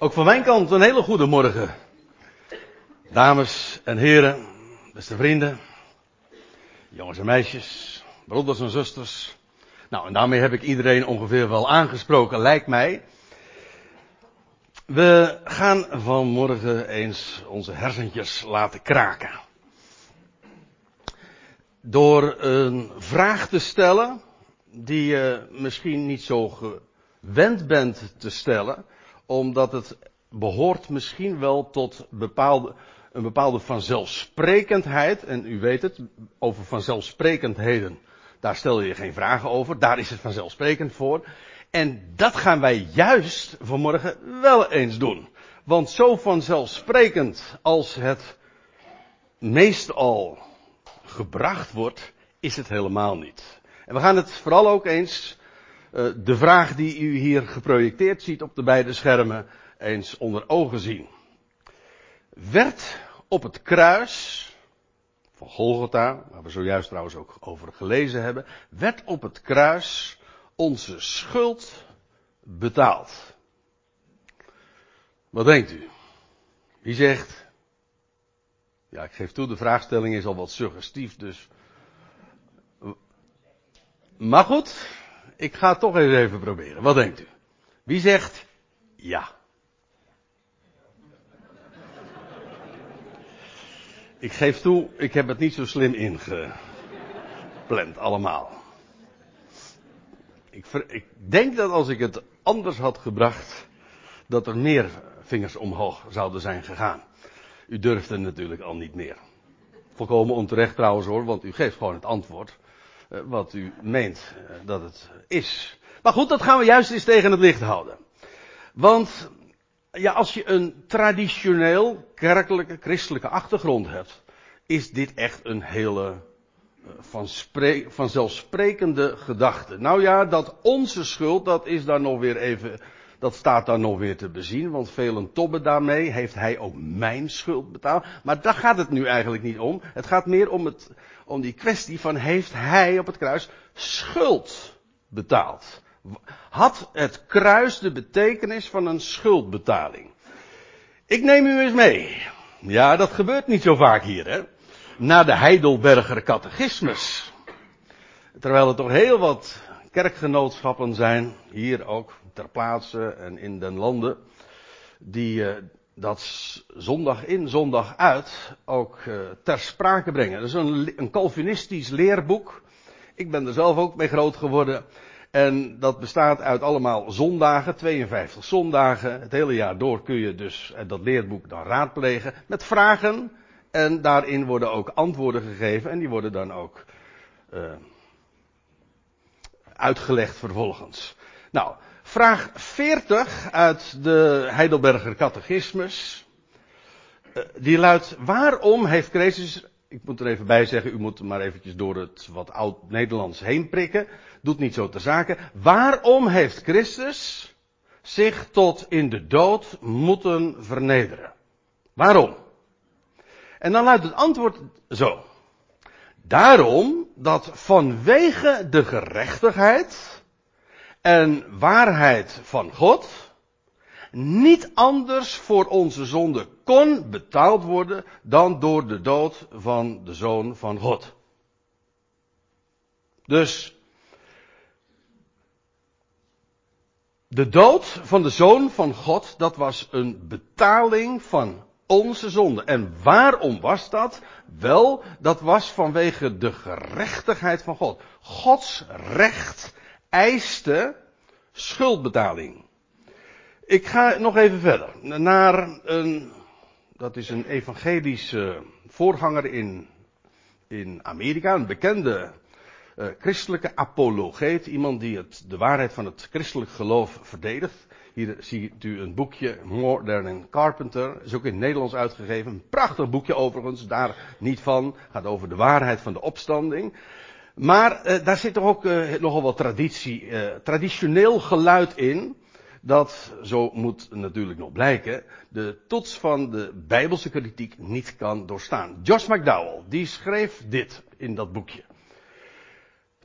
Ook van mijn kant een hele goede morgen. Dames en heren, beste vrienden, jongens en meisjes, broeders en zusters. Nou, en daarmee heb ik iedereen ongeveer wel aangesproken, lijkt mij. We gaan vanmorgen eens onze hersentjes laten kraken. Door een vraag te stellen die je misschien niet zo gewend bent te stellen, omdat het behoort misschien wel tot bepaalde, een bepaalde vanzelfsprekendheid. En u weet het, over vanzelfsprekendheden, daar stel je geen vragen over, daar is het vanzelfsprekend voor. En dat gaan wij juist vanmorgen wel eens doen. Want zo vanzelfsprekend als het meestal gebracht wordt, is het helemaal niet. En we gaan het vooral ook eens de vraag die u hier geprojecteerd ziet op de beide schermen eens onder ogen zien. Werd op het kruis van Golgotha, waar we zojuist trouwens ook over gelezen hebben, werd op het kruis onze schuld betaald. Wat denkt u? Wie zegt? Ja, ik geef toe, de vraagstelling is al wat suggestief, dus. Maar goed, ik ga het toch eens even proberen. Wat denkt u? Wie zegt ja? Ik geef toe, ik heb het niet zo slim ingepland allemaal. Ik, ik, denk dat als ik het anders had gebracht, dat er meer vingers omhoog zouden zijn gegaan. U durfde natuurlijk al niet meer. Volkomen onterecht trouwens hoor, want u geeft gewoon het antwoord wat u meent uh, dat het is. Maar goed, dat gaan we juist eens tegen het licht houden. Want ja, als je een traditioneel kerkelijke, christelijke achtergrond hebt, is dit echt een hele uh, van spre- vanzelfsprekende gedachte. Nou ja, dat onze schuld, dat is dan nog weer even, dat staat dan nog weer te bezien, want velen tobben daarmee. Heeft hij ook mijn schuld betaald? Maar daar gaat het nu eigenlijk niet om. Het gaat meer om, het, om die kwestie van heeft hij op het kruis schuld betaald? Had het kruis de betekenis van een schuldbetaling? Ik neem u eens mee. Ja, dat gebeurt niet zo vaak hier, hè? Naar de Heidelberger catechismus. Terwijl er toch heel wat kerkgenootschappen zijn, hier ook ter plaatse en in den landen, die uh, dat zondag in, zondag uit ook uh, ter sprake brengen. Dat is een, een Calvinistisch leerboek. Ik ben er zelf ook mee groot geworden. En dat bestaat uit allemaal zondagen, 52 zondagen. Het hele jaar door kun je dus dat leerboek dan raadplegen met vragen. En daarin worden ook antwoorden gegeven en die worden dan ook uitgelegd vervolgens. Nou, vraag 40 uit de Heidelberger Catechismus. Uh, die luidt, waarom heeft Christus, ik moet er even bij zeggen, u moet maar eventjes door het wat oud-Nederlands heen prikken. Doet niet zo ter zake. Waarom heeft Christus zich tot in de dood moeten vernederen? Waarom? En dan luidt het antwoord zo. Daarom dat vanwege de gerechtigheid en waarheid van God niet anders voor onze zonde kon betaald worden dan door de dood van de Zoon van God. Dus de dood van de Zoon van God, dat was een betaling van onze zonde. En waarom was dat? Wel, dat was vanwege de gerechtigheid van God. Gods recht eiste schuldbetaling. Ik ga nog even verder. Naar een, dat is een evangelische voorganger in, in Amerika, een bekende uh, christelijke apologeet. Iemand die het, de waarheid van het christelijk geloof verdedigt. Hier ziet u een boekje, a Carpenter. Is ook in het Nederlands uitgegeven. Een prachtig boekje overigens, daar niet van. Gaat over de waarheid van de opstanding. Maar uh, daar zit toch ook uh, nogal wat traditie, uh, traditioneel geluid in. Dat, zo moet natuurlijk nog blijken, de toets van de bijbelse kritiek niet kan doorstaan. Josh McDowell, die schreef dit in dat boekje.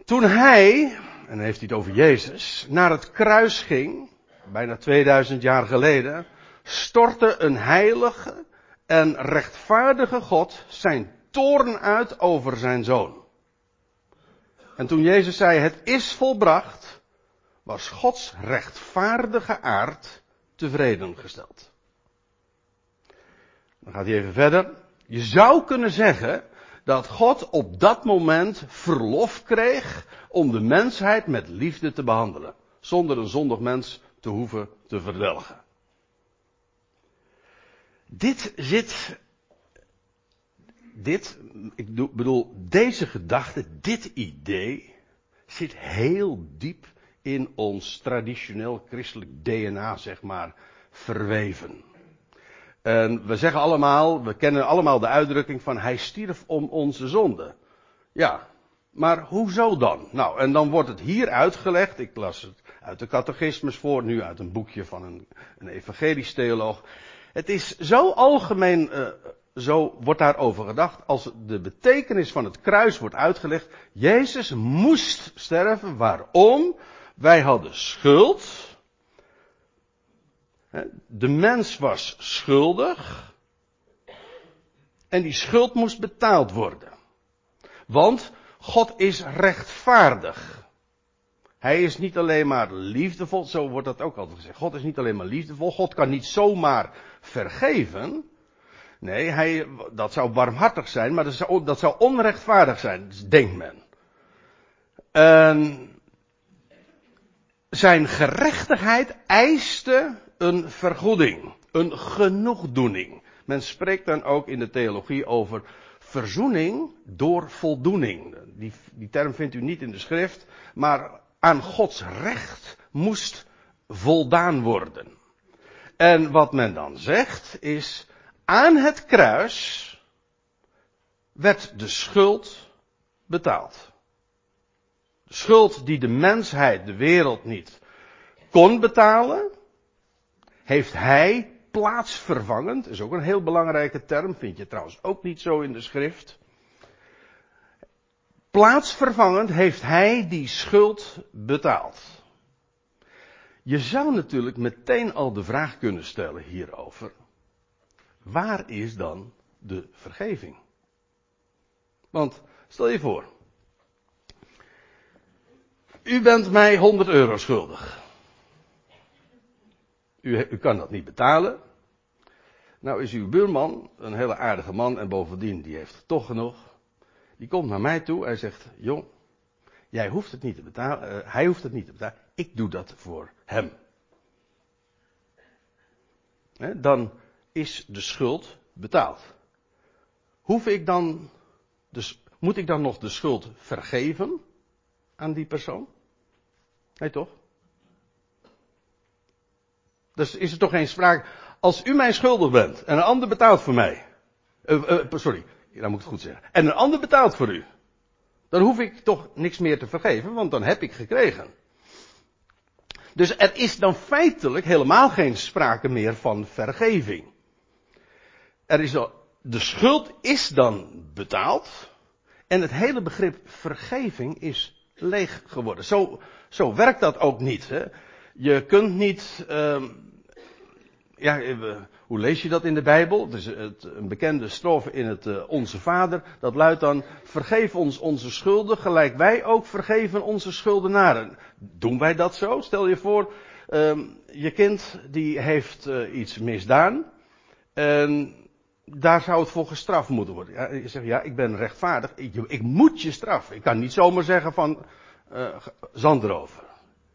Toen hij, en dan heeft hij het over Jezus, naar het kruis ging, bijna 2000 jaar geleden, stortte een heilige en rechtvaardige God zijn toorn uit over zijn zoon. En toen Jezus zei, het is volbracht, was Gods rechtvaardige aard tevreden gesteld. Dan gaat hij even verder. Je zou kunnen zeggen dat God op dat moment verlof kreeg om de mensheid met liefde te behandelen. Zonder een zondig mens te hoeven te verdelgen. Dit zit, dit, ik bedoel, deze gedachte, dit idee, zit heel diep in ons traditioneel christelijk DNA, zeg maar, verweven. En we zeggen allemaal, we kennen allemaal de uitdrukking van hij stierf om onze zonde. Ja, maar hoezo dan? Nou, en dan wordt het hier uitgelegd, ik las het uit de catechismus voor, nu uit een boekje van een, een evangelisch theoloog. Het is zo algemeen, uh, zo wordt daarover gedacht, als de betekenis van het kruis wordt uitgelegd. Jezus moest sterven, waarom? Wij hadden schuld. De mens was schuldig. En die schuld moest betaald worden. Want God is rechtvaardig. Hij is niet alleen maar liefdevol, zo wordt dat ook altijd gezegd. God is niet alleen maar liefdevol, God kan niet zomaar vergeven. Nee, hij, dat zou barmhartig zijn, maar dat zou, dat zou onrechtvaardig zijn, denkt men. En zijn gerechtigheid eiste een vergoeding, een genoegdoening. Men spreekt dan ook in de theologie over verzoening door voldoening. Die, die term vindt u niet in de schrift, maar aan Gods recht moest voldaan worden. En wat men dan zegt is, aan het kruis werd de schuld betaald. De schuld die de mensheid, de wereld niet kon betalen, heeft hij plaatsvervangend, is ook een heel belangrijke term, vind je trouwens ook niet zo in de schrift. Plaatsvervangend heeft hij die schuld betaald. Je zou natuurlijk meteen al de vraag kunnen stellen hierover. Waar is dan de vergeving? Want stel je voor. U bent mij 100 euro schuldig. U, kan dat niet betalen. Nou is uw buurman een hele aardige man en bovendien die heeft toch genoeg. Die komt naar mij toe en zegt, jong, jij hoeft het niet te betalen, uh, hij hoeft het niet te betalen, ik doe dat voor hem. He, dan is de schuld betaald. Hoef ik dan, dus moet ik dan nog de schuld vergeven aan die persoon? Nee toch? Dus is er toch geen sprake. Als u mij schuldig bent en een ander betaalt voor mij. Uh, uh, sorry, dan moet ik goed zeggen. En een ander betaalt voor u. Dan hoef ik toch niks meer te vergeven, want dan heb ik gekregen. Dus er is dan feitelijk helemaal geen sprake meer van vergeving. Er is de schuld is dan betaald. En het hele begrip vergeving is leeg geworden. Zo, zo werkt dat ook niet. Hè? Je kunt niet, uh, ja, hoe lees je dat in de Bijbel? Het is het, een bekende strofe in het uh, Onze Vader. Dat luidt dan, vergeef ons onze schulden, gelijk wij ook vergeven onze schuldenaren. Doen wij dat zo? Stel je voor, uh, je kind die heeft uh, iets misdaan. En daar zou het voor gestraft moeten worden. Ja, je zegt, ja, ik ben rechtvaardig. Ik, ik moet je straffen. Ik kan niet zomaar zeggen van, zand erover.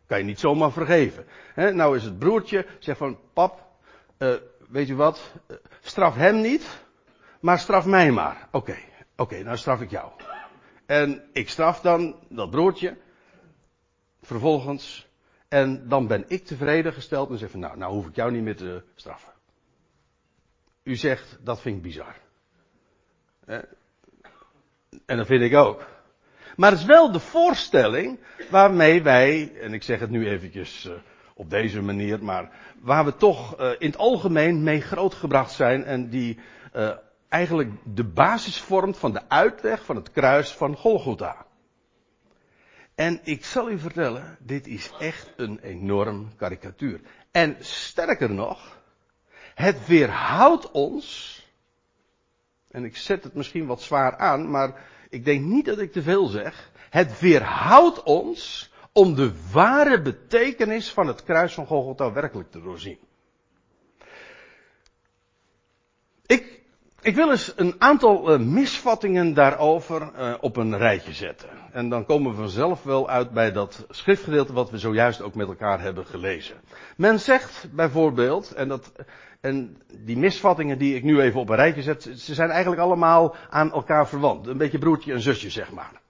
Kan je niet zomaar vergeven. Nou is het broertje, zegt van, pap, uh, weet u wat, uh, straf hem niet, maar straf mij maar. Oké, oké, nou straf ik jou. En ik straf dan dat broertje, vervolgens, en dan ben ik tevreden gesteld en zeg van, nou, nou hoef ik jou niet meer te straffen. U zegt, dat vind ik bizar. En dat vind ik ook. Maar het is wel de voorstelling waarmee wij, en ik zeg het nu eventjes uh, op deze manier, maar waar we toch uh, in het algemeen mee grootgebracht zijn en die uh, eigenlijk de basis vormt van de uitleg van het kruis van Golgotha. En ik zal u vertellen, dit is echt een enorm karikatuur. En sterker nog, Het weerhoudt ons. En ik zet het misschien wat zwaar aan, maar ik denk niet dat ik te veel zeg. Het weerhoudt ons om de ware betekenis van het kruis van Golgotha werkelijk te doorzien. Ik, wil eens een aantal uh, misvattingen daarover uh, op een rijtje zetten. En dan komen we vanzelf wel uit bij dat schriftgedeelte wat we zojuist ook met elkaar hebben gelezen. Men zegt bijvoorbeeld, en, dat, en die misvattingen die ik nu even op een rijtje zet, ze zijn eigenlijk allemaal aan elkaar verwant. Een beetje broertje en zusje, zeg maar.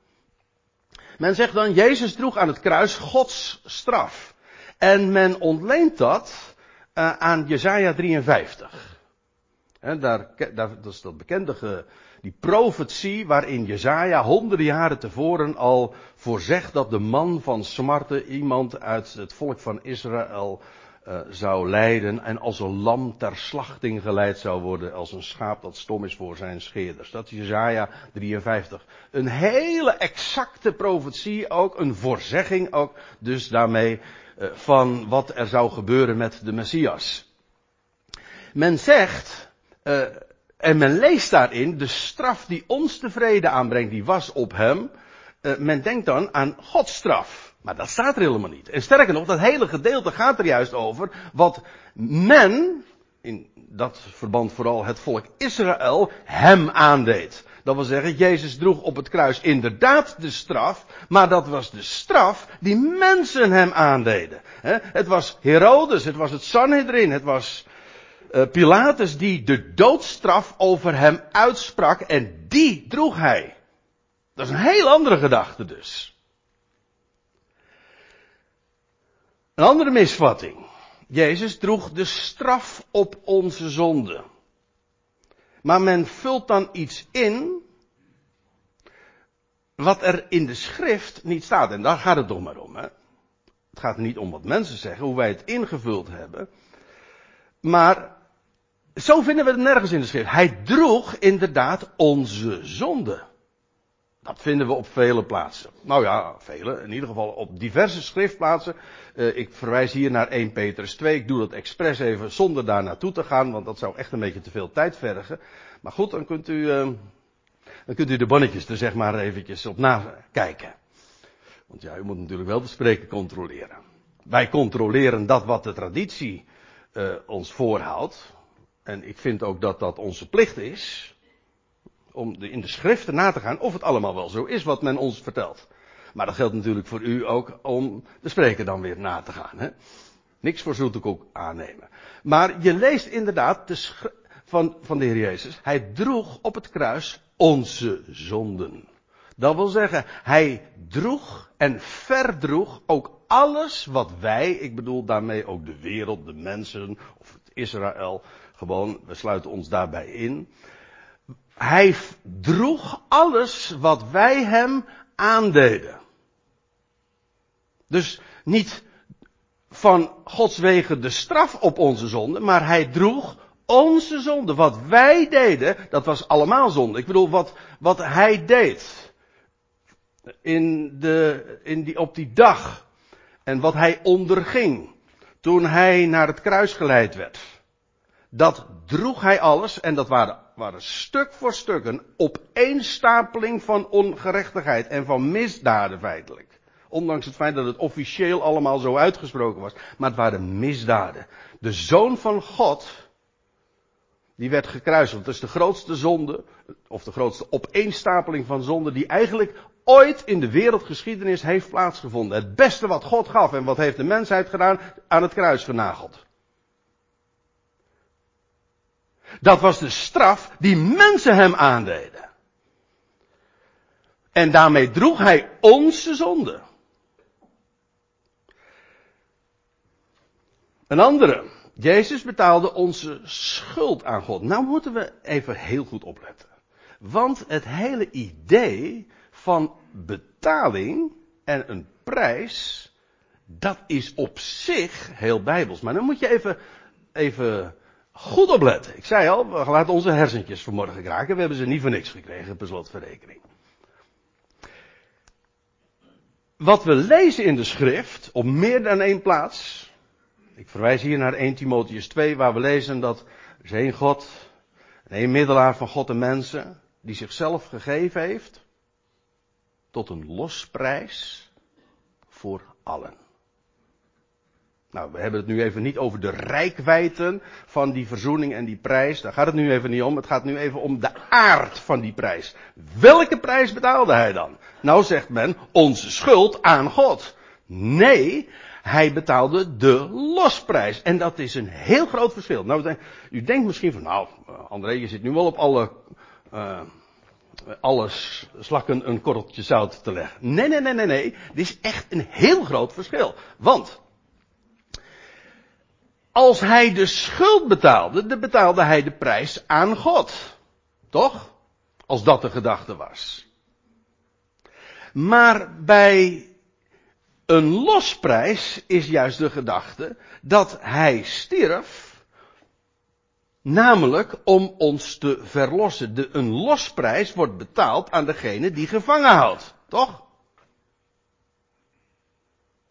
Men zegt dan, Jezus droeg aan het kruis Gods straf. En men ontleent dat uh, aan Jesaja 53. Daar, dat is dat bekende, die profetie waarin Jezaja honderden jaren tevoren al voorzegt dat de man van smarte iemand uit het volk van Israël uh, zou leiden en als een lam ter slachting geleid zou worden, als een schaap dat stom is voor zijn scheerders. Dat is Jezaja 53. Een hele exacte profetie ook, een voorzegging ook, dus daarmee uh, van wat er zou gebeuren met de Messias. Men zegt, uh, en men leest daarin de straf die ons tevreden aanbrengt, die was op hem. Uh, men denkt dan aan Gods straf. Maar dat staat er helemaal niet. En sterker nog, dat hele gedeelte gaat er juist over wat men, in dat verband vooral het volk Israël, hem aandeed. Dat wil zeggen, Jezus droeg op het kruis inderdaad de straf, maar dat was de straf die mensen hem aandeden. Het was Herodes, het was het Sanhedrin, het was uh, Pilatus die de doodstraf over hem uitsprak en die droeg hij. Dat is een heel andere gedachte dus. Een andere misvatting. Jezus droeg de straf op onze zonde. Maar men vult dan iets in wat er in de schrift niet staat. En daar gaat het toch maar om. Hè? Het gaat niet om wat mensen zeggen, hoe wij het ingevuld hebben. Maar zo vinden we het nergens in de schrift. Hij droeg inderdaad onze zonde. Dat vinden we op vele plaatsen. Nou ja, vele. In ieder geval op diverse schriftplaatsen. Uh, ik verwijs hier naar 1 Petrus 2. Ik doe dat expres even zonder daar naartoe te gaan, want dat zou echt een beetje te veel tijd vergen. Maar goed, dan kunt u, uh, dan kunt u de bonnetjes er zeg maar eventjes op nakijken. Want ja, u moet natuurlijk wel de spreken controleren. Wij controleren dat wat de traditie uh, ons voorhoudt. En ik vind ook dat dat onze plicht is. Om in de schriften na te gaan of het allemaal wel zo is wat men ons vertelt. Maar dat geldt natuurlijk voor u ook om de spreker dan weer na te gaan. Hè? Niks voor zoetekoek aannemen. Maar je leest inderdaad de van, van de Heer Jezus. Hij droeg op het kruis onze zonden. Dat wil zeggen, hij droeg en verdroeg ook alles wat wij, ik bedoel daarmee ook de wereld, de mensen of Israël, gewoon, we sluiten ons daarbij in. Hij droeg alles wat wij hem aandeden. Dus niet van Gods wegen de straf op onze zonde, maar hij droeg onze zonde. Wat wij deden, dat was allemaal zonde. Ik bedoel, wat, wat hij deed. In de, in die, op die dag. En wat hij onderging. Toen hij naar het kruis geleid werd. Dat droeg hij alles en dat waren, waren stuk voor stuk een opeenstapeling van ongerechtigheid en van misdaden feitelijk. Ondanks het feit dat het officieel allemaal zo uitgesproken was. Maar het waren misdaden. De zoon van God, die werd gekruisigd. Dat is de grootste zonde, of de grootste opeenstapeling van zonde die eigenlijk ooit in de wereldgeschiedenis heeft plaatsgevonden. Het beste wat God gaf en wat heeft de mensheid gedaan, aan het kruis genageld. Dat was de straf die mensen hem aandeden. En daarmee droeg hij onze zonde. Een andere. Jezus betaalde onze schuld aan God. Nou moeten we even heel goed opletten. Want het hele idee van betaling en een prijs, dat is op zich heel bijbels. Maar dan moet je even, even goed opletten. Ik zei al, we laten onze hersentjes vanmorgen kraken. We hebben ze niet voor niks gekregen, per slotverrekening. Wat we lezen in de schrift, op meer dan één plaats, Ik verwijs hier naar 1 Timotheus 2, waar we lezen dat er is één God, een middelaar van God en mensen, die zichzelf gegeven heeft tot een losprijs voor allen. Nou, we hebben het nu even niet over de rijkwijden van die verzoening en die prijs. Daar gaat het nu even niet om. Het gaat nu even om de aard van die prijs. Welke prijs betaalde hij dan? Nou zegt men, onze schuld aan God. Nee, hij betaalde de losprijs. En dat is een heel groot verschil. Nou, u denkt misschien van, nou, André, je zit nu wel op alle, uh, alle slakken een korreltje zout te leggen. Nee, nee, nee, nee, nee. Dit is echt een heel groot verschil. Want, als hij de schuld betaalde, dan betaalde hij de prijs aan God. Toch? Als dat de gedachte was. Maar bij een losprijs is juist de gedachte dat hij stierf, namelijk om ons te verlossen. De, een losprijs wordt betaald aan degene die gevangen houdt, toch?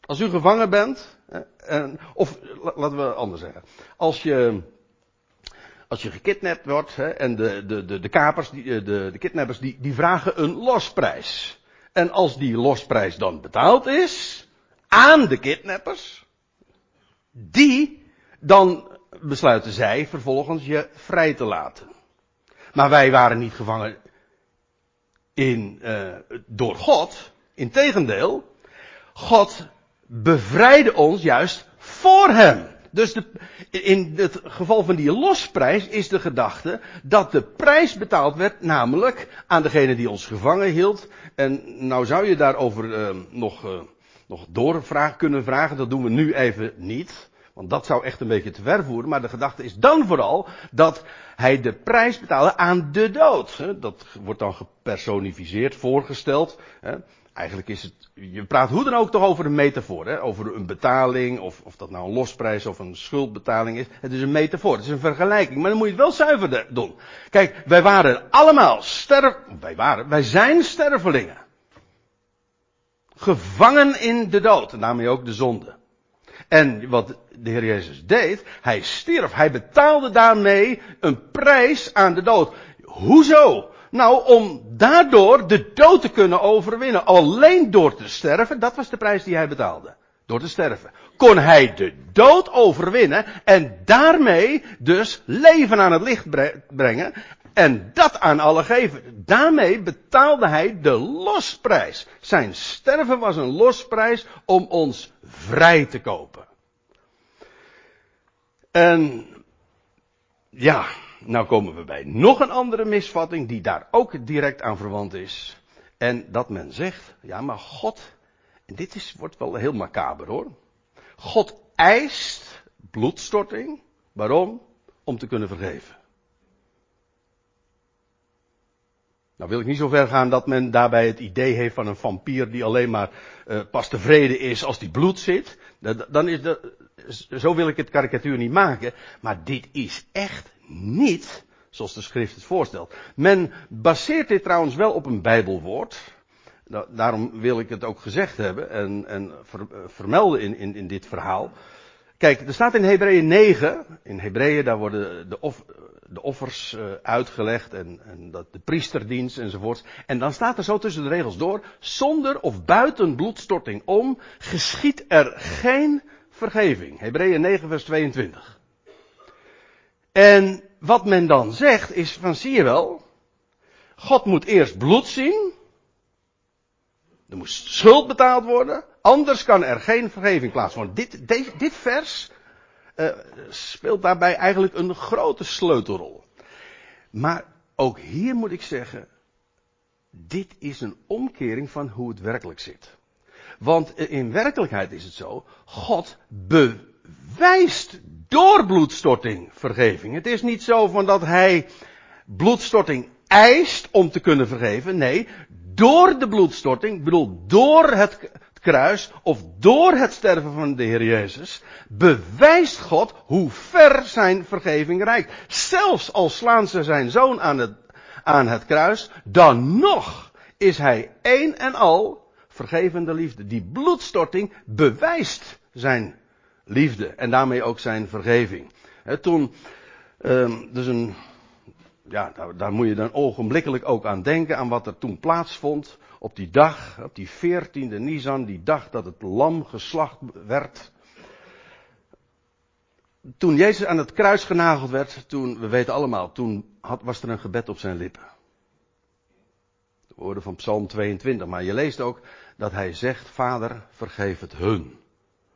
Als u gevangen bent, en, of laten we anders zeggen, als je, als je gekidnapt wordt hè, en de, de, de, de kapers, die, de, de kidnappers, die, die vragen een losprijs. En als die losprijs dan betaald is, aan de kidnappers, die dan besluiten zij vervolgens je vrij te laten. Maar wij waren niet gevangen in, uh, door God. Integendeel, God bevrijdde ons juist voor hem. Dus de, in het geval van die losprijs is de gedachte dat de prijs betaald werd, namelijk aan degene die ons gevangen hield. En nou zou je daarover uh, nog uh, nog doorvraag kunnen vragen. Dat doen we nu even niet. Want dat zou echt een beetje te ver voeren. Maar de gedachte is dan vooral dat hij de prijs betaalde aan de dood. Dat wordt dan gepersonificeerd, voorgesteld. Eigenlijk is het, je praat hoe dan ook toch over een metafoor. Hè? Over een betaling, of, of dat nou een losprijs of een schuldbetaling is. Het is een metafoor, het is een vergelijking. Maar dan moet je het wel zuiver doen. Kijk, wij waren allemaal sterf, wij waren, wij zijn stervelingen gevangen in de dood. En daarmee ook de zonde. En wat de Heer Jezus deed, hij stierf. Hij betaalde daarmee een prijs aan de dood. Hoezo? Nou, om daardoor de dood te kunnen overwinnen. Alleen door te sterven, dat was de prijs die hij betaalde. Door te sterven. Kon hij de dood overwinnen en daarmee dus leven aan het licht brengen. En dat aan alle geven. Daarmee betaalde hij de losprijs. Zijn sterven was een losprijs om ons vrij te kopen. En ja, nou komen we bij nog een andere misvatting die daar ook direct aan verwant is. En dat men zegt, ja maar God, en dit is, wordt wel heel macaber hoor. God eist bloedstorting. Waarom? Om te kunnen vergeven. Nou wil ik niet zo ver gaan dat men daarbij het idee heeft van een vampier die alleen maar uh, pas tevreden is als die bloed zit. Dan is de, zo wil ik het karikatuur niet maken. Maar dit is echt niet zoals de schrift het voorstelt. Men baseert dit trouwens wel op een bijbelwoord. Daarom wil ik het ook gezegd hebben en, en eh, vermelden in, in, in dit verhaal. Kijk, er staat in Hebreeën 9, in Hebreeën daar worden de, de offers uh, uitgelegd en, en dat, de priesterdienst enzovoort. En dan staat er zo tussen de regels door, zonder of buiten bloedstorting om, geschiet er geen vergeving. Hebreeën 9 vers 22. En wat men dan zegt is van zie je wel, God moet eerst bloed zien, er moest schuld betaald worden, anders kan er geen vergeving plaatsvinden. Dit, dit, vers uh, speelt daarbij eigenlijk een grote sleutelrol. Maar ook hier moet ik zeggen, dit is een omkering van hoe het werkelijk zit. Want in werkelijkheid is het zo, God bewijst door bloedstorting vergeving. Het is niet zo van dat hij bloedstorting eist om te kunnen vergeven. Nee, door de bloedstorting, bedoel door het kruis of door het sterven van de Heer Jezus, bewijst God hoe ver zijn vergeving reikt. Zelfs al slaan ze zijn zoon aan het, aan het kruis, dan nog is hij één en al vergevende liefde. Die bloedstorting bewijst zijn liefde en daarmee ook zijn vergeving. He, toen, dus een, ja, daar, daar, moet je dan ogenblikkelijk ook aan denken, aan wat er toen plaatsvond op die dag, op die 14e Nisan, die dag dat het lam geslacht werd. Toen Jezus aan het kruis genageld werd, toen, we weten allemaal, toen had, was er een gebed op zijn lippen. De woorden van Psalm 22, maar je leest ook dat hij zegt, Vader, vergeef het hun.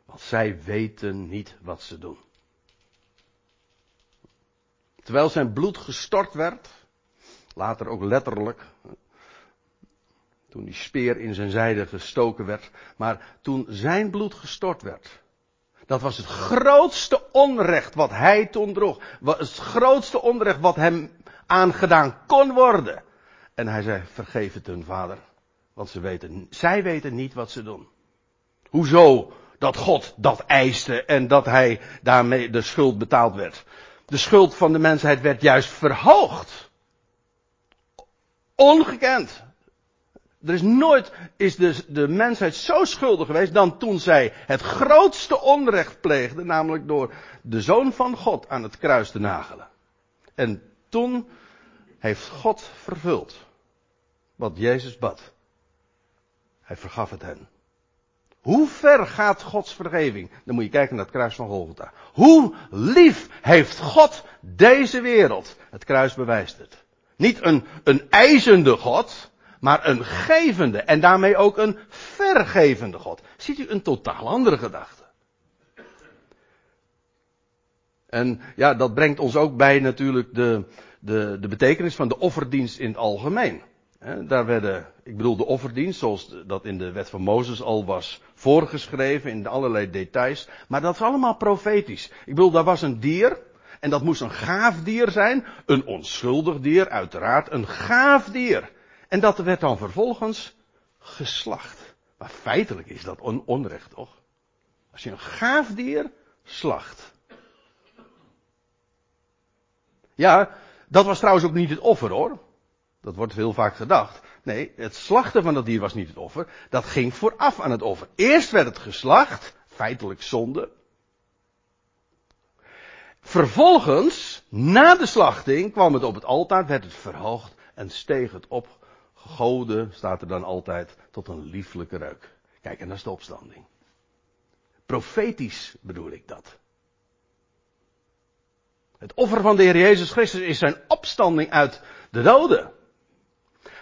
Want zij weten niet wat ze doen. Terwijl zijn bloed gestort werd, later ook letterlijk, toen die speer in zijn zijde gestoken werd, maar toen zijn bloed gestort werd, dat was het grootste onrecht wat hij toen droeg. Het grootste onrecht wat hem aangedaan kon worden. En hij zei, vergeef het hun vader. Want ze weten, zij weten niet wat ze doen. Hoezo dat God dat eiste en dat hij daarmee de schuld betaald werd. De schuld van de mensheid werd juist verhoogd. Ongekend. Er is nooit, is de, de mensheid zo schuldig geweest dan toen zij het grootste onrecht pleegde, namelijk door de Zoon van God aan het kruis te nagelen. En toen heeft God vervuld wat Jezus bad. Hij vergaf het hen. Hoe ver gaat Gods vergeving? Dan moet je kijken naar het kruis van Golgotha. Hoe lief heeft God deze wereld? Het kruis bewijst het. Niet een, een eisende God, maar een gevende en daarmee ook een vergevende God. Ziet u een totaal andere gedachte? En ja, dat brengt ons ook bij natuurlijk de, de, de betekenis van de offerdienst in het algemeen. Daar werden, ik bedoel de offerdienst, zoals dat in de wet van Mozes al was voorgeschreven in allerlei details. Maar dat is allemaal profetisch. Ik bedoel, daar was een dier. En dat moest een gaaf dier zijn. Een onschuldig dier, uiteraard. Een gaaf dier. En dat werd dan vervolgens geslacht. Maar feitelijk is dat on onrecht, toch? Als je een gaaf dier slacht. Ja, dat was trouwens ook niet het offer hoor. Dat wordt heel vaak gedacht. Nee, het slachten van dat dier was niet het offer. Dat ging vooraf aan het offer. Eerst werd het geslacht, feitelijk zonde. Vervolgens, na de slachting, kwam het op het altaar, werd het verhoogd en steeg het op. Gegoden, staat er dan altijd, tot een lieflijke reuk. Kijk, en dat is de opstanding. Profetisch bedoel ik dat. Het offer van de Heer Jezus Christus is zijn opstanding uit de doden.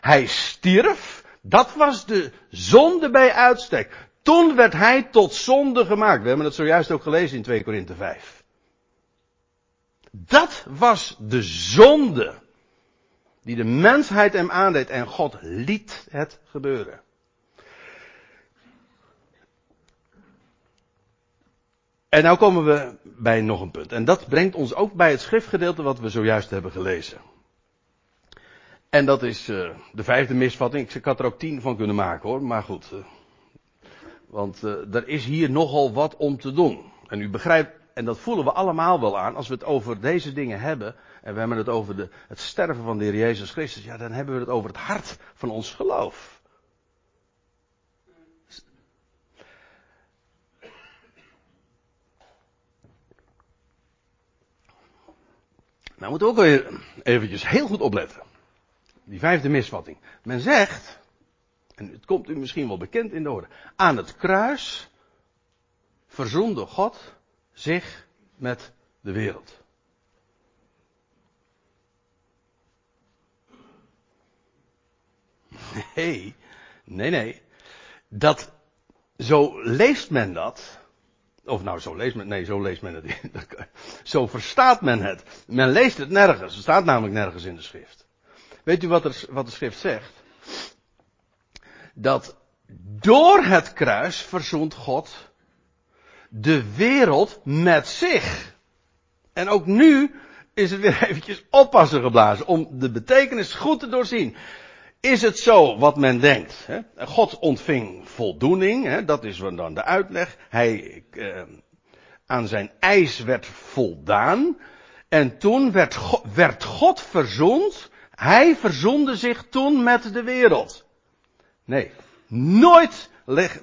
Hij stierf. Dat was de zonde bij uitstek. Toen werd hij tot zonde gemaakt. We hebben het zojuist ook gelezen in 2 Korinthe 5. Dat was de zonde die de mensheid hem aandeed en God liet het gebeuren. En nou komen we bij nog een punt. En dat brengt ons ook bij het schriftgedeelte wat we zojuist hebben gelezen. En dat is uh, de vijfde misvatting. Ik had er ook tien van kunnen maken hoor, maar goed. Uh, want uh, er is hier nogal wat om te doen. En u begrijpt, en dat voelen we allemaal wel aan, als we het over deze dingen hebben, en we hebben het over de, het sterven van de Heer Jezus Christus, ja, dan hebben we het over het hart van ons geloof. Nou moeten we ook weer eventjes heel goed opletten. Die vijfde misvatting. Men zegt, en het komt u misschien wel bekend in de oren, aan het kruis verzoende God zich met de wereld. Nee, nee, nee. Dat, zo leest men dat. Of nou, zo leest men, nee, zo leest men het. Zo verstaat men het. Men leest het nergens. Het staat namelijk nergens in de schrift. Weet u wat, er, wat de schrift zegt? Dat door het kruis verzoent God de wereld met zich. En ook nu is het weer eventjes oppassen geblazen om de betekenis goed te doorzien. Is het zo wat men denkt? Hè? God ontving voldoening, hè? dat is dan de uitleg. Hij, eh, aan zijn eis werd voldaan. En toen werd God, werd God verzoend hij verzonde zich toen met de wereld. Nee, nooit leg,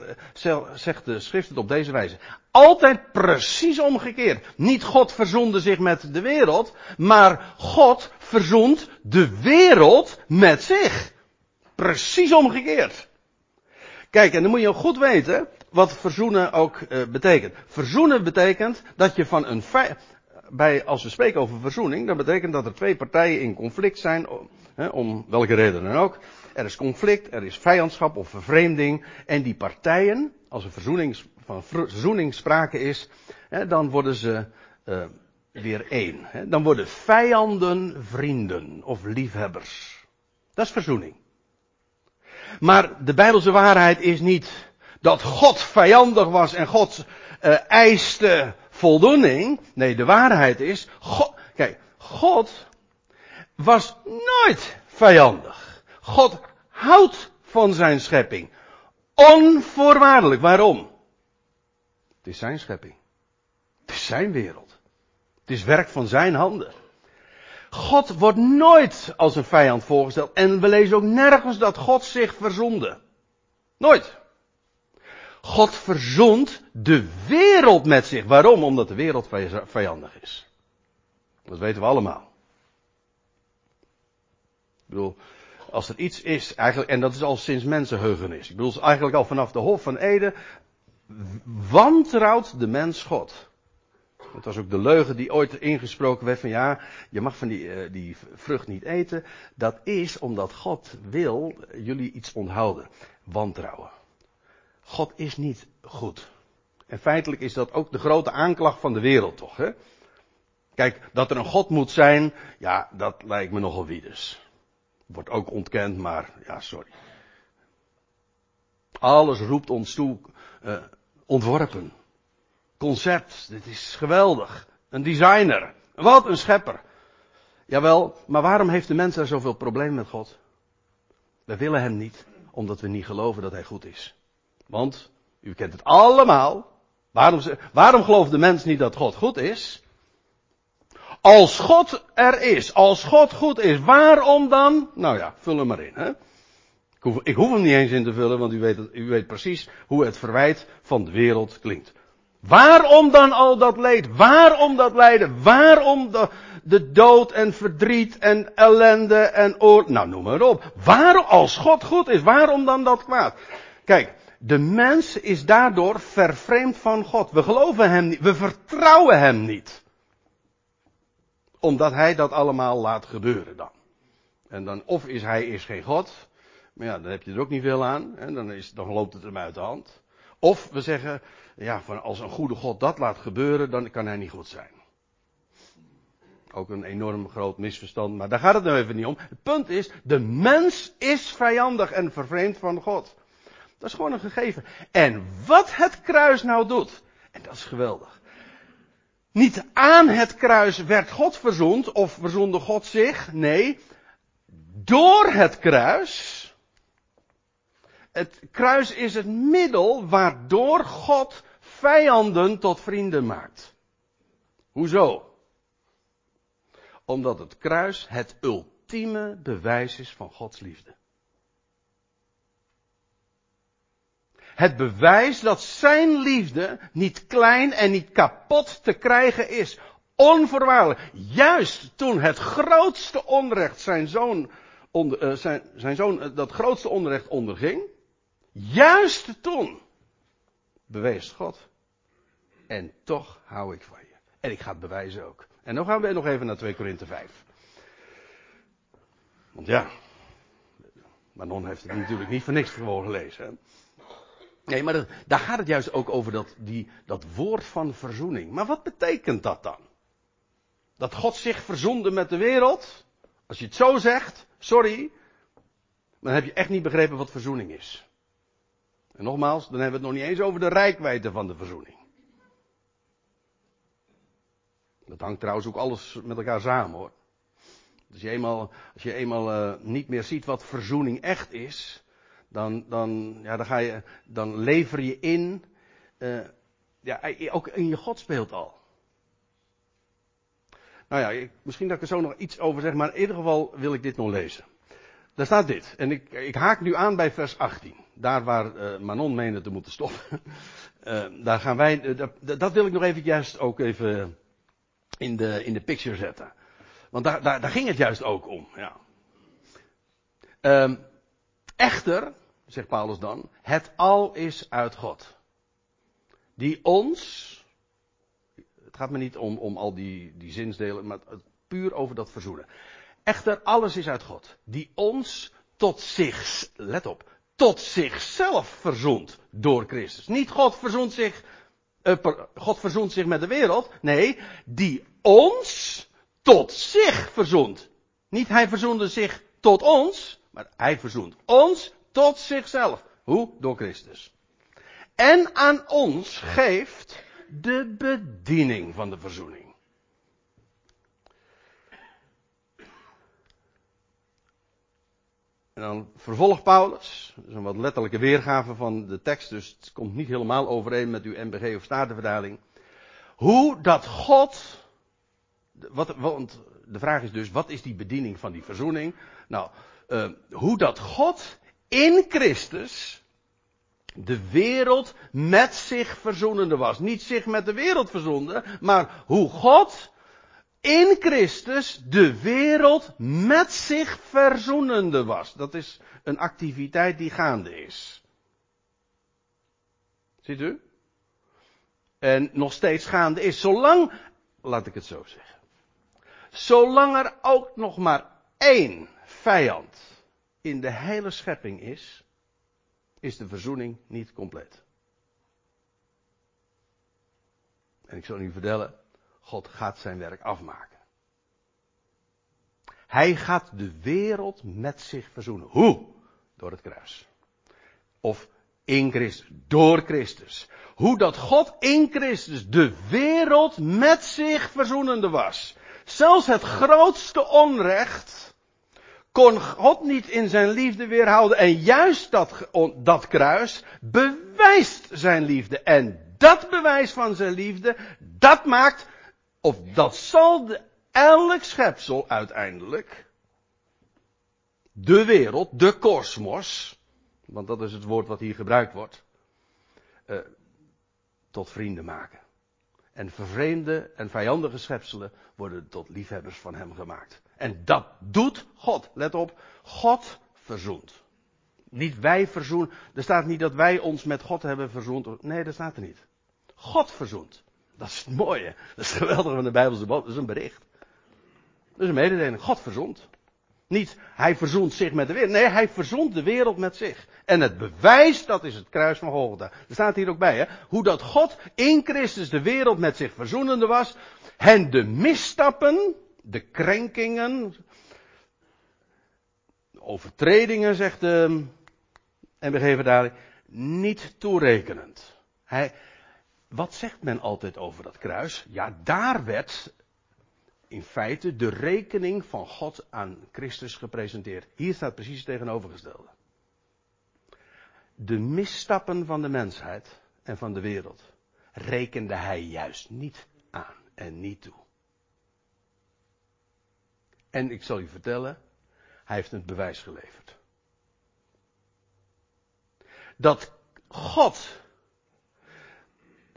zegt de schrift het op deze wijze. Altijd precies omgekeerd. Niet God verzonde zich met de wereld, maar God verzond de wereld met zich. Precies omgekeerd. Kijk, en dan moet je ook goed weten wat verzoenen ook uh, betekent. Verzoenen betekent dat je van een bij, als we spreken over verzoening, dan betekent dat er twee partijen in conflict zijn, om welke reden dan ook. Er is conflict, er is vijandschap of vervreemding. En die partijen, als er verzoening, van verzoening sprake is, dan worden ze uh, weer één. Dan worden vijanden vrienden of liefhebbers. Dat is verzoening. Maar de Bijbelse waarheid is niet dat God vijandig was en God uh, eiste voldoening. Nee, de waarheid is, God, kijk, God was nooit vijandig. God houdt van zijn schepping. Onvoorwaardelijk. Waarom? Het is zijn schepping. Het is zijn wereld. Het is werk van zijn handen. God wordt nooit als een vijand voorgesteld. En we lezen ook nergens dat God zich verzonde. Nooit. God verzond de wereld met zich. Waarom? Omdat de wereld vijandig is. Dat weten we allemaal. Ik bedoel, als er iets is, eigenlijk, en dat is al sinds mensenheugenis. Ik bedoel, eigenlijk al vanaf de Hof van Eden, wantrouwt de mens God. Dat was ook de leugen die ooit ingesproken werd van ja, je mag van die, uh, die vrucht niet eten. Dat is omdat God wil jullie iets onthouden. Wantrouwen. God is niet goed. En feitelijk is dat ook de grote aanklacht van de wereld toch, hè? Kijk, dat er een God moet zijn, ja, dat lijkt me nogal wie dus. Wordt ook ontkend, maar ja, sorry. Alles roept ons toe, uh, ontworpen. Concept, dit is geweldig. Een designer. Wat een schepper. Jawel, maar waarom heeft de mens daar zoveel problemen met God? We willen hem niet, omdat we niet geloven dat hij goed is. Want, u kent het allemaal. Waarom, waarom gelooft de mens niet dat God goed is? Als God er is, als God goed is, waarom dan? Nou ja, vul hem maar in. Hè? Ik, hoef, ik hoef hem niet eens in te vullen, want u weet, u weet precies hoe het verwijt van de wereld klinkt. Waarom dan al dat leed? Waarom dat lijden? Waarom de, de dood en verdriet en ellende en oorlog? Nou, noem maar op. Waarom, als God goed is, waarom dan dat kwaad? Kijk, de mens is daardoor vervreemd van God. We geloven hem niet, we vertrouwen hem niet omdat hij dat allemaal laat gebeuren dan. En dan, of is hij is geen God, maar ja, dan heb je er ook niet veel aan, en dan, is, dan loopt het hem uit de hand. Of we zeggen, ja, van als een goede God dat laat gebeuren, dan kan hij niet goed zijn. Ook een enorm groot misverstand, maar daar gaat het nou even niet om. Het punt is, de mens is vijandig en vervreemd van God. Dat is gewoon een gegeven. En wat het kruis nou doet, en dat is geweldig. Niet aan het kruis werd God verzond of verzonde God zich. Nee, door het kruis. Het kruis is het middel waardoor God vijanden tot vrienden maakt. Hoezo? Omdat het kruis het ultieme bewijs is van Gods liefde. Het bewijs dat zijn liefde niet klein en niet kapot te krijgen is. Onvoorwaardelijk. Juist toen het grootste onrecht zijn zoon, onder, uh, zijn, zijn zoon uh, dat grootste onrecht onderging. Juist toen bewees God. En toch hou ik van je. En ik ga het bewijzen ook. En dan gaan we nog even naar 2 Korinthe 5. Want ja, Manon heeft het natuurlijk niet voor niks gewoon gelezen. Hè? Nee, maar daar gaat het juist ook over dat, die, dat woord van verzoening. Maar wat betekent dat dan? Dat God zich verzonde met de wereld? Als je het zo zegt, sorry, dan heb je echt niet begrepen wat verzoening is. En nogmaals, dan hebben we het nog niet eens over de rijkwijde van de verzoening. Dat hangt trouwens ook alles met elkaar samen hoor. Als je eenmaal, als je eenmaal uh, niet meer ziet wat verzoening echt is, dan, dan, ja, dan, ga je, dan lever je in, uh, ja, ook in je godsbeeld al. Nou ja, misschien dat ik er zo nog iets over zeg, maar in ieder geval wil ik dit nog lezen. daar staat dit. En ik, ik haak nu aan bij vers 18. Daar waar uh, Manon meende te moeten stoppen. Daar gaan wij, dat, dat, wil ik nog even juist ook even in de, in de picture zetten. Want daar, daar, daar ging het juist ook om. Ja. Um, echter, zegt Paulus dan, het al is uit God. Die ons, het gaat me niet om, om al die, die zinsdelen, maar puur over dat verzoenen. Echter, alles is uit God. Die ons tot zich, let op, tot zichzelf verzoent door Christus. Niet God verzoent zich, uh, God verzoent zich met de wereld. Nee, die ons tot zich verzoent. Niet hij verzoende zich tot ons, maar hij verzoent ons tot zichzelf. Hoe? Door Christus. En aan ons geeft de bediening van de verzoening. En dan vervolgt Paulus, dat is een wat letterlijke weergave van de tekst, dus het komt niet helemaal overeen met uw MBG of Statenverdaling. Hoe dat God, wat, want de vraag is dus, wat is die bediening van die verzoening? Nou, uh, hoe dat God in Christus de wereld met zich verzoenende was. Niet zich met de wereld verzoende, maar hoe God in Christus de wereld met zich verzoenende was. Dat is een activiteit die gaande is. Ziet u? En nog steeds gaande is. Zolang, laat ik het zo zeggen. Zolang er ook nog maar één vijand in de hele schepping is, is de verzoening niet compleet. En ik zal u vertellen, God gaat zijn werk afmaken. Hij gaat de wereld met zich verzoenen. Hoe? Door het kruis. Of in Christus, door Christus. Hoe dat God in Christus de wereld met zich verzoenende was. Zelfs het grootste onrecht kon God niet in zijn liefde weerhouden. En juist dat, dat kruis bewijst zijn liefde. En dat bewijs van zijn liefde, dat maakt of dat zal elk schepsel uiteindelijk, de wereld, de kosmos, want dat is het woord wat hier gebruikt wordt, uh, tot vrienden maken. En vervreemde en vijandige schepselen worden tot liefhebbers van hem gemaakt. En dat doet God. Let op, God verzoent. Niet wij verzoenen. Er staat niet dat wij ons met God hebben verzoend. Nee, dat staat er niet. God verzoent. Dat is het mooie. Dat is het geweldige van de Bijbelse boodschap. Dat is een bericht. Dat is een mededeling. God verzond. Niet hij verzoent zich met de wereld. Nee, hij verzond de wereld met zich. En het bewijs, dat is het kruis van Golgotha. Er staat hier ook bij, hè. Hoe dat God in Christus de wereld met zich verzoenende was. En de misstappen, de krenkingen, overtredingen, zegt de MBG-verdaling, niet toerekenend. Hij, wat zegt men altijd over dat kruis? Ja, daar werd in feite de rekening van God aan Christus gepresenteerd. Hier staat precies het tegenovergestelde. De misstappen van de mensheid en van de wereld rekende hij juist niet aan en niet toe. En ik zal u vertellen, hij heeft een bewijs geleverd. Dat God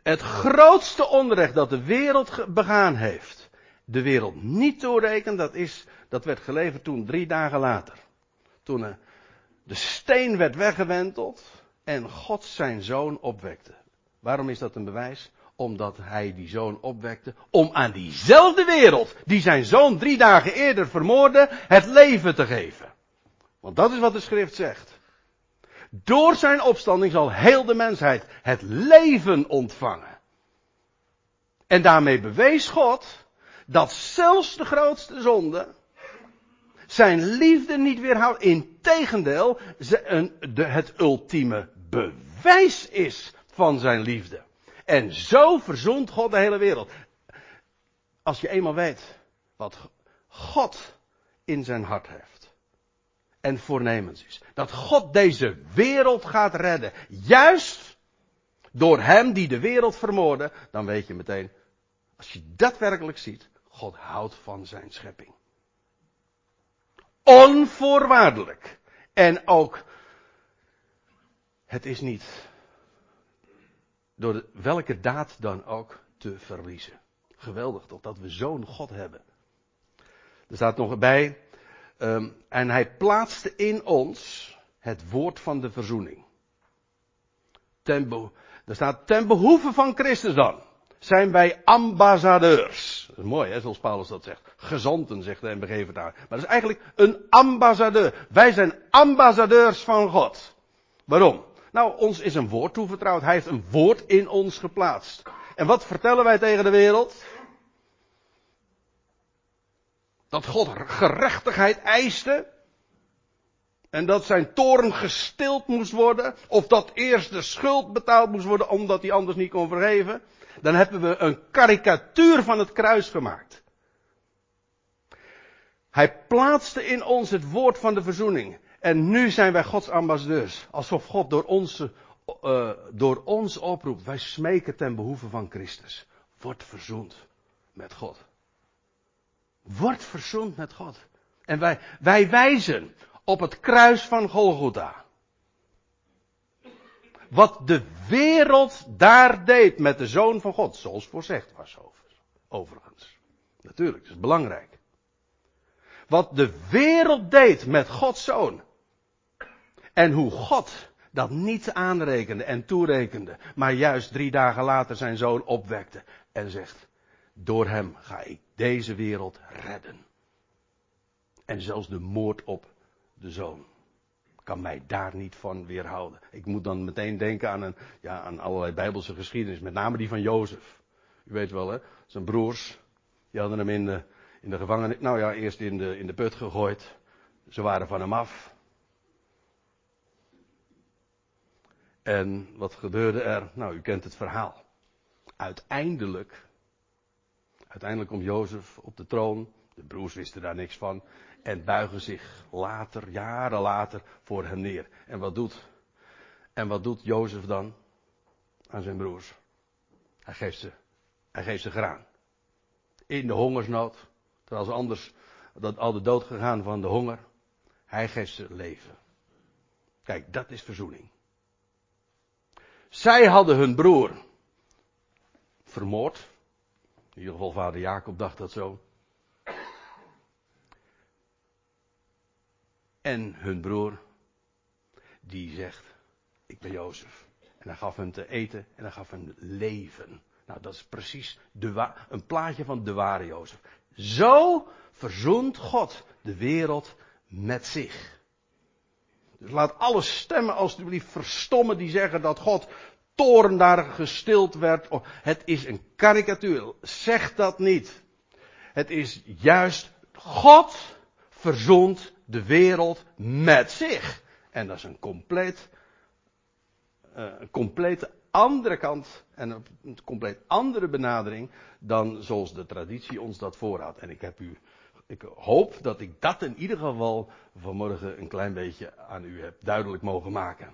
het grootste onrecht dat de wereld begaan heeft, de wereld niet toerekent, dat, is, dat werd geleverd toen drie dagen later. Toen eh, de steen werd weggewenteld en God zijn zoon opwekte. Waarom is dat een bewijs? Omdat hij die zoon opwekte om aan diezelfde wereld, die zijn zoon drie dagen eerder vermoordde, het leven te geven. Want dat is wat de schrift zegt. Door zijn opstanding zal heel de mensheid het leven ontvangen. En daarmee bewees God dat zelfs de grootste zonde zijn liefde niet weerhoudt. Integendeel, het ultieme bewijs is van zijn liefde. En zo verzond God de hele wereld. Als je eenmaal weet wat God in zijn hart heeft en voornemens is. Dat God deze wereld gaat redden. Juist door hem die de wereld vermoordde. Dan weet je meteen, als je dat werkelijk ziet, God houdt van zijn schepping. onvoorwaardelijk. En ook, het is niet door welke daad dan ook te verliezen. Geweldig toch, dat we zo'n God hebben. Er staat nog bij, um, en hij plaatste in ons het woord van de verzoening. Er staat ten behoeve van Christus dan. Zijn wij ambassadeurs. Dat is mooi hè, zoals Paulus dat zegt. Gezanten zegt de MBG daar. Maar dat is eigenlijk een ambassadeur. Wij zijn ambassadeurs van God. Waarom? Nou, ons is een woord toevertrouwd. Hij heeft een woord in ons geplaatst. En wat vertellen wij tegen de wereld? Dat God gerechtigheid eiste. En dat zijn toren gestild moest worden. Of dat eerst de schuld betaald moest worden omdat hij anders niet kon vergeven. Dan hebben we een karikatuur van het kruis gemaakt. Hij plaatste in ons het woord van de verzoening. En nu zijn wij Gods ambassadeurs. Alsof God door, onze, uh, door ons oproept. Wij smeken ten behoeve van Christus. Word verzoend met God. Word verzoend met God. En wij wijzen op het kruis van Golgotha. Wat de wereld daar deed met de Zoon van God, zoals voorzegd was overigens. Natuurlijk, dat is belangrijk. Wat de wereld deed met Gods Zoon. En hoe God dat niet aanrekende en toerekende, maar juist drie dagen later zijn zoon opwekte en zegt, door hem ga ik deze wereld redden. En zelfs de moord op de zoon kan mij daar niet van weerhouden. Ik moet dan meteen denken aan, een, ja, aan allerlei bijbelse geschiedenis, met name die van Jozef. U weet wel, hè? Zijn broers, die hadden hem in de, in de gevangenis, nou ja, eerst in de, in de put gegooid. Ze waren van hem af. En wat gebeurde er? Nou, u kent het verhaal. Uiteindelijk, uiteindelijk komt Jozef op de troon. De broers wisten daar niks van. En buigen zich later, jaren later, voor hem neer. En wat doet, en wat doet Jozef dan aan zijn broers? Hij geeft ze, hij geeft ze graan. In de hongersnood. Terwijl ze anders dat al de dood gegaan van de honger. Hij geeft ze leven. Kijk, dat is verzoening. Zij hadden hun broer vermoord. In ieder geval vader Jacob dacht dat zo. En hun broer, die zegt, ik ben Jozef. En hij gaf hem te eten en hij gaf hem leven. Nou, dat is precies de een plaatje van de ware Jozef. Zo verzoent God de wereld met zich. Dus laat alle stemmen alstublieft verstommen die zeggen dat God toren daar gestild werd. Oh, het is een karikatuur. Zeg dat niet. Het is juist God verzoent de wereld met zich. En dat is een compleet, uh, een compleet andere kant en een compleet andere benadering dan zoals de traditie ons dat voorhoudt. En ik heb u ik hoop dat ik dat in ieder geval vanmorgen een klein beetje aan u heb duidelijk mogen maken.